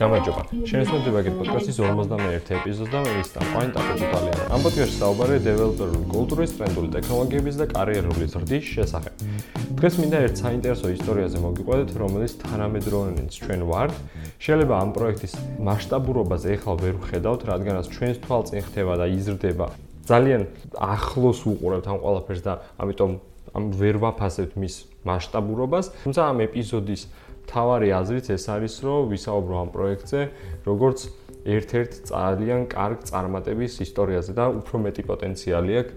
გამარჯობა. შენესმედება ეგეთ პოდკასტის 51 ეპიზოდს და მე მის სტაფაინ ტაპეტალიანი. ამ პოდკასტში საუბარია დეველოპერული კულტურის, ტრენდული ტექნოლოგიების და კარიერული ზრდის შესახებ. დღეს მინდა ერთ საინტერესო ისტორიაზე მოგიყვებით, რომელიც თანამედროვენიც ჩვენ ვართ. შეიძლება ამ პროექტის მასშტაბურობას ეხლა ვერ ვხედავთ, რადგანაც ჩვენს თვალწინ ხდება და იზრდება ძალიან ახლოს უყურებთ ამ ყველაფერს და ამიტომ ამ ვერ ვაფასებთ მის მასშტაბურობას. თუმცა ამ ეპიზოდის თავარი აზრით ეს არის, რომ ვისაუბრო ამ პროექტზე, როგორც ერთ-ერთ ძალიან კარგ წარმატების ისტორიაზე და უფრო მეტი პოტენციალი აქვს,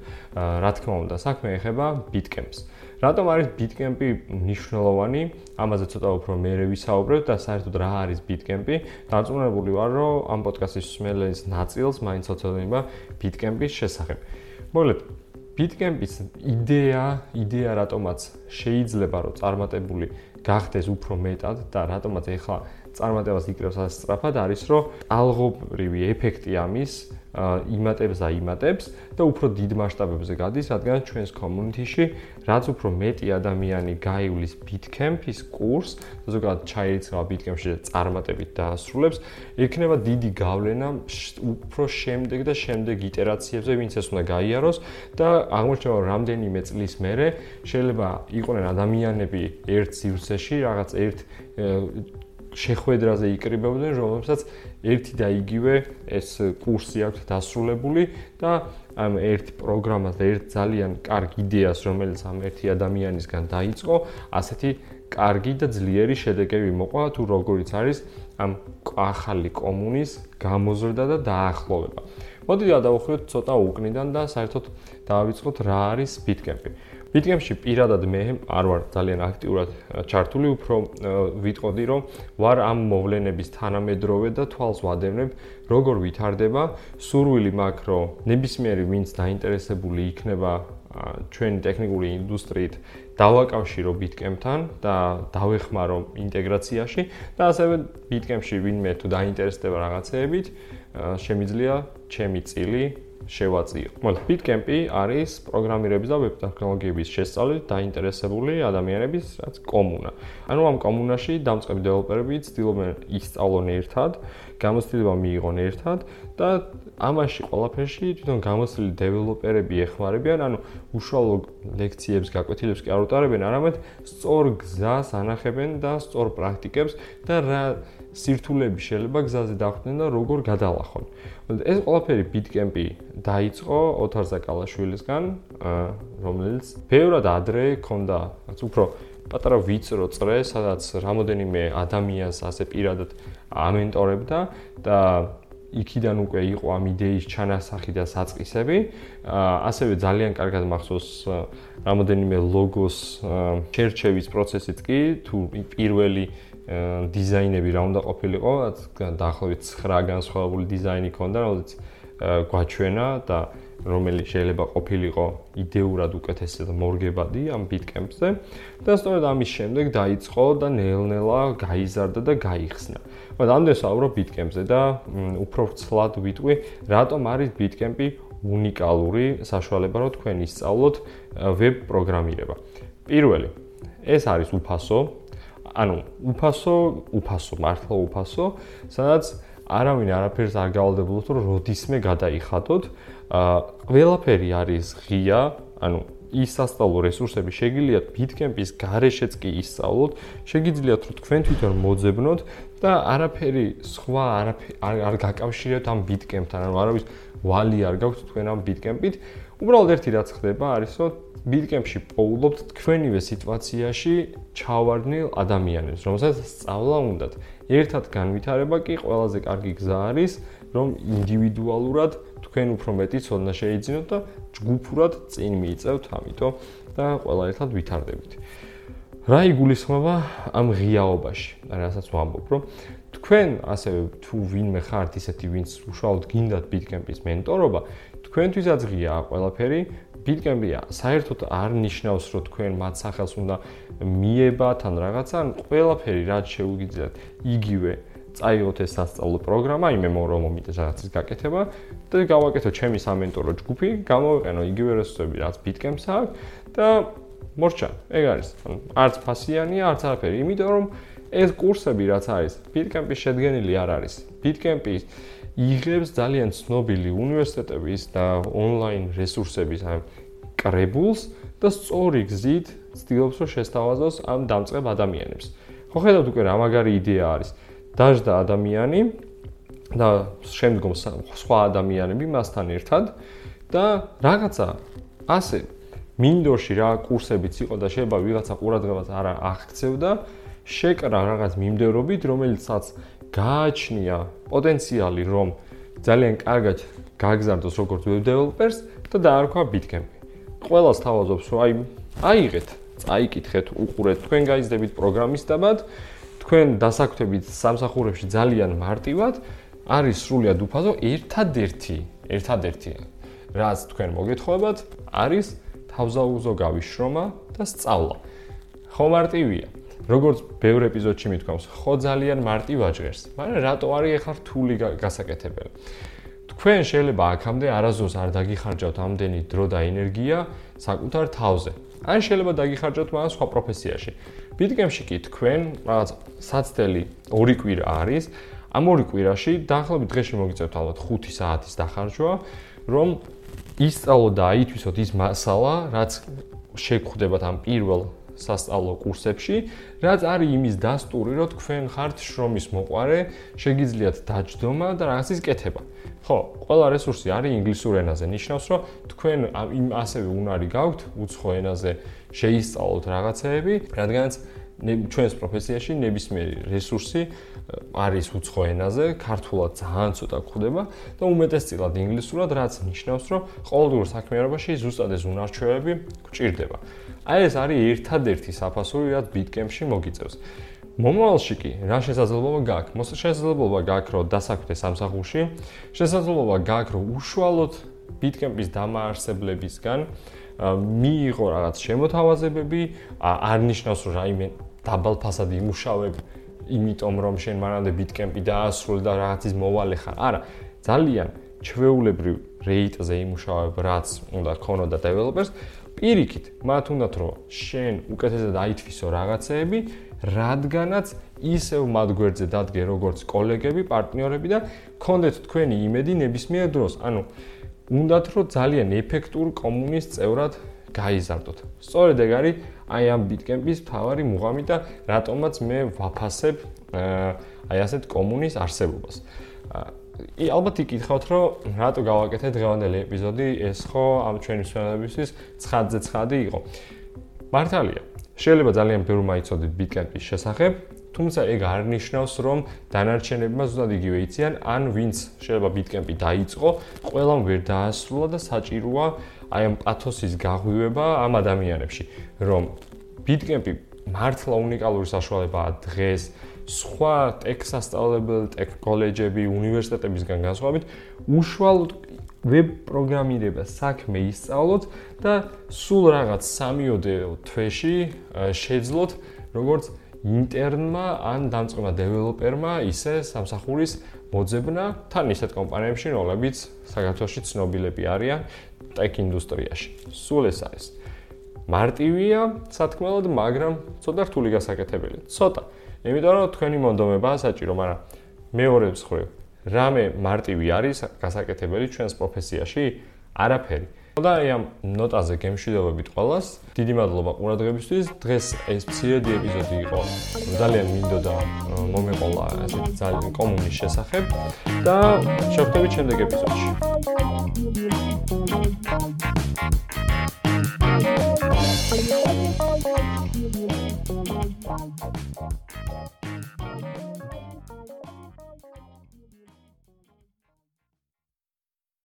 რა თქმა უნდა, საქმე ეხება Bitcamp-ს. რატომ არის Bitcamp-ი მნიშვნელოვანი? ამაზე ცოტა უფრო მეერე ვისაუბრებ და საერთოდ რა არის Bitcamp-ი? დარწმუნებული ვარ, რომ ამ პოდკასტის მსმენელის ნაწილს მაინც ოცნება Bitcamp-ის შესახებ. მოკლედ, Bitcamp-ის იდეა, იდეა რატომაც შეიძლება რომ წარმატებული გახდეს უფრო მეტად და რატომაც ეხლა წარმატებას იკრებს ასე სწრაფად არის რომ ალღობრივი ეფექტი ამის იმატებს და იმატებს და უფრო დიდ მასშტაბებზე გადის, რადგან ჩვენს community-ში რაც უფრო მეტი ადამიანი გაივლის Bitcamp-ის კურსს, ზოგადად ჩაირიცხა Bitcamp-ში და წარმატებით დაასრულებს, იქნება დიდი გავლენა უფრო შემდეგ და შემდეგ იტერაციებზე, ვინც ეს უნდა გაიაროს და აღმოჩნდება რომ რამდენიმე წლის მერე შეიძლება იყვნენ ადამიანები ერთ სივრცეში, რაღაც ერთ შეხვედრაზე იკრიბებოდნენ, რომელსაც ერთი და იგივე ეს კურსი აქვს დასრულებული და ამ ერთ პროგრამას და ერთ ძალიან კარგ იდეას, რომელიც ამ ერთი ადამიანისგან დაიწყო, ასეთი კარგი და ძლიერი შედეგები მოყვა თუ როგორიც არის ამ ახალი კომუნის გამოზრდა და დაახლოვება. მოდით გადავხვიოთ ცოტა უკნიდან და საერთოდ დავიწყოთ რა არის Bitcamp-ი. Bitcamp-ში პირადად მე არ ვარ ძალიან აქტიურად ჩართული, უფრო ვიტყოდი, რომ ვარ ამ მოვლენების თანამედროვე და თვალს ვადევნებ, როგორ ვითარდება. სურვილი მაქვს, რომ ნებისმიერი ვინც დაინტერესებული იქნება ჩვენი ტექნიკური ინდუსტრიით, დავაკავშირო Bitcamp-თან და დავეხმარო ინტეგრაციაში და ასევე Bitcamp-ში ვინმე თუ დაინტერესდება რაღაცეებით, შემიძლია ჩემი წილი შევაწიო. მოკლედ, Bitcamp-ი არის პროგრამირების და ვებ ტექნოლოგიების შესწავლით დაინტერესებული ადამიანების რაც კომუნა. ანუ ამ კომუნაში დამწყები დეველოპერები ცდილობენ ისწავლონ ერთად, გამოცდილება მიიღონ ერთად და ამაში ყველაფერში თვითონ გამოცდილი დეველოპერები ეხმარებიან, ანუ უშუალო ლექციებს, გაკვეთილებს კი არ უტარებენ, არამედ სწორ გზას ანახებენ და სწორ პრაქტიკებს და რა სირთულეები შეიძლება გზაზე დახვდნენ და როგორ გადალახონ. ეს ყველაფერი Bitcamp-ი დაიწყო ოთარ ზაკალაშვილისგან, რომელიც ბევრად ადრე ქონდა, რაც უფრო პატარა ვიწრო წრე, სადაც რამოდენიმე ადამიანს ასე პირადად ამენტორებდა და იქიდან უკვე იყო ამ იდეის ჩანასახი და საწყისები. ასევე ძალიან კარგად მახსოვს რამოდენიმე ლოგოს შერჩევის პროცესიც კი, თუ პირველი დიზაინები რა უნდა ყოფილიყო, დაახლოებით 9 განსხვავებული დიზაინი ქონდა, რომელიც გვაჩვენა და რომელიც შეიძლება ყოფილიყო იდეურად უკეთესი და მორგებადი ამ Bitcamp-ზე და სწორედ ამის შემდეგ დაიწყო და ნელ-ნელა გაიზარდა და გაიხსნა. მაგრამ ამდენ საუბრო Bitcamp-ზე და უფრო ცლად ვიტყვი, რატომ არის Bitcamp-ი უნიკალური საშუალება, რომ თქვენ ისწავლოთ ვებ პროგრამირება. პირველი, ეს არის უფასო, ანუ უფასო, უფასო, მართლა უფასო, სადაც არავინ არაფერს არ გავალდებულოთ, რომ როდისმე გადაიხადოთ. აა ყველაფერი არის ღია, ანუ ის სასწავლო რესურსები შეგიძლიათ Bitcamp-ის გარეშეც კი ისწავლოთ, შეგიძლიათ რომ თქვენ თვითონ მოძებნოთ და არაფერი სხვა არაფერი არ გაკავშირებთ ამ Bitcamp-თან, ანუ არავის ვალი არ გაქვთ თქვენ ამ Bitcamp-ით. უბრალოდ ერთი რაც ხდება არის, რომ Bitcamp-ში პოულობთ თქვენივე სიტუაციაში ჩავარდნილ ადამიანებს, რომელსაც სწავლა უნდათ. ერთად განვითარება კი ყველაზე კარგი გზა არის, რომ ინდივიდუალურად თქვენ უფრო მეტი ცოდნა შეიძინოთ და ჯგუფურად წინ მიიწევთ ამიტომ და ყველა ერთად ვითარდებით. რა იგულისხმება ამ ღიაობაში? რასაც ვამბობ, რომ თქვენ ასევე თუ ვინმე ხართ ისეთი, ვინც უშუალოდ გინდათ Bitcamp-ის მენტორობა, თქვენთვისაც ღია ყველაფერი Bitcamp-ია. საერთოდ არ ნიშნავს, რომ თქვენ მათ სახელს უნდა მიებათ ან რაღაცა, ან ყველაფერი რაც შეუგიძლიათ იგივე წაიღოთ ეს სასწავლო პროგრამა, იმემ რომ მომიტეს რაღაცის გაკეთება და გავაკეთო ჩემი სამენტორო ჯგუფი, გამოვიყენო იგივე რესურსები, რაც Bitcamp-ს აქვს და მორჩა, ეგ არის. არც ფასიანია, არც არაფერი, იმიტომ რომ ეს კურსები რაც არის, Bitcamp-ის შედგენილი არ არის. Bitcamp-ის იღებს ძალიან ცნობილი უნივერსიტეტების და ონლაინ რესურსების ამ კრებულს და სწორი გზით ცდილობს რომ შესთავაზოს ამ დამწყებ ადამიანებს. ხო ხედავთ უკვე რა მაგარი იდეა არის. დაждდა ადამიანი და შემდგომ სხვა ადამიანები მასთან ერთად და რაღაცა ასე მინდორში რა კურსებიც იყო და შეიძლება ვიღაცა ყურადღებას არ აღქცევდა შეკრა რაღაც მიმდევრობით რომელიცაც გააჩნია პოტენციალი რომ ძალიან კარგად გაგზარდოს როგორც web developers და დაარქვა Bitcamp. ყველას თავაზობს რომ აი აიღეთ, წაიკითხეთ, უყურეთ, თქვენ გაიზდებით პროგრამისტებად, თქვენ დასაქმებით სამსახურებში ძალიან მარტივად არის სრულიად უფაზო ერთადერთი, ერთადერთი რაც თქვენ მოგეთხოვებათ არის თავზაუზო გავიშრომა და სწავლა. ხო მარტივია. როგორც ბევრ ეპიზოდში მithქვამს, ხო ძალიან მარტივ აჭერს, მაგრამ რატო არის ახლა რთული გასაკეთებელი? თქვენ შეიძლება აქამდე არაზოს არ დაგიხარჯავთ ამდენი დრო და ენერგია საკუთარ თავზე. ან შეიძლება დაგიხარჯავთ მაგრამ სხვა პროფესიაში. ბიტკემში კი თქვენ რაღაც საცდელი ორი კვირა არის. ამ ორი კვირაში დაახლოებით დღეში მოგიწევთ ალბათ 5 საათის დახარჯვა, რომ ისწავლო და აითვისოთ ის მასალა, რაც შეგხვდებათ ამ პირველ სასწავლო კურსებში, რაც არის იმის დასტური, რომ თქვენ ხართ შრომის მოყარე, შეგიძლიათ დაჯდომა და რაღაცის კეთება. ხო, ყველა რესურსი არის ინგლისურ ენაზე. ნიშნავს, რომ თქვენ იმ ასევე უნარი გაქვთ უცხო ენაზე შეისწავლოთ რაღაცეები, რადგანაც ჩვენს პროფესიაში ნებისმიერი რესურსი არის უცხო ენაზე, ქართულად ძალიან ცოტა გვხვდება და უმეტესწილად ინგლისურად, რაც ნიშნავს, რომ ყოველდღიურ საქმიანობაში ზუსტად ეს უნარჩვევები გვჭირდება. აი ეს არის ერთადერთი საფასური, რაც Bitcamp-ში მოგიწევს. მომავალში კი რა შესაძლებლობა გაქვს? მოსა შესაძლებლობა გაქვს, რომ დასაქმდე სამსახურში, შესაძლებლობა გაქვს, რომ უშუალოდ Bitcamp-ის დამაარსებლებისგან მიიღო რაღაც შემოთავაზებები, არ ნიშნავს, რომ რაიმე დაბალფასად იმუშავებ, იმიტომ რომ შენ მანამდე Bitcamp-ი დაასრულე და რაღაცის მოვალე ხარ. არა, ძალიან ჩვეულებრივ რეიტზე იმუშავებ, რაც უნდა ქონოდა დეველოპერს. პირიქით, მათ უნდათ რომ შენ უკეთესად აითვისო რაღაცეები, რადგანაც ისევ მათ გვერდზე დადგე როგორც კოლეგები, პარტნიორები და კონდეთ თქვენი იმედი ნებისმიერ დროს. ანუ უნდათ რომ ძალიან ეფექტურ კომუნის წევრად გაიზარდოთ. სწორედ ეგ არის აი ამ Bitcamp-ის თავარი მუღამი და რატომაც მე ვაფასებ აი ასეთ კომუნის არსებობას. ი ალბათ იკითხავთ რომ რატო გავაკეთე დღევანდელი ეპიზოდი ეს ხო ამ ჩვენი მსვენებისთვის 9-ზე 9 იყო მართალია შეიძლება ძალიან ბევრი მაიცოდით ბიტკემპის შესახებ თუმცა ეგ არ ნიშნავს რომ დანარჩენებმა ზუსტად იგივე იციან ან ვინც შეიძლება ბიტკემპი დაიწყო ყველამ ვერ დაასრულა და საჭიროა აი ამ პათოსის გაღვივება ამ ადამიანებში რომ ბიტკემპი მართლა უნიკალური საშუალებაა დღეს. სხვა ტექ სასწავლებელი, ტექ კოლეჯები, უნივერსიტეტებისგან განსხვავებით, უშუალოდ ვებ პროგრამირება საქმე ისწავლოთ და სულ რაღაც 3-ოდე თვეში შეძლოთ როგორც ინტერნმა ან დამწყება დეველოპერმა ისე სამსახურის მოძებნა თან ისეთ კომპანიებში, რომლებიც საქართველოში ცნობილები არიან ტექ ინდუსტრიაში. სულ ეს არის. მარტივია, სათქმელად, მაგრამ ცოტა რთული გასაკეთებელი. ცოტა იმიტომ რომ თქვენი მონდომებაა საჭირო, მაგრამ მეორე მხრივ, რამე მარტივი არის გასაკეთებელი ჩვენს პროფესიაში? არაფერი. და აი ამ ნოტაზე გემშვიდობებით ყველას. დიდი მადლობა ყურადღებისთვის. დღეს ეს მცირედი ეპიზოდი იყო. ძალიან მინდოდა მომეყოლა ესე ძალიან კომუნის შესახებ და შევხვდებით შემდეგ ეპიზოდში. Thank you.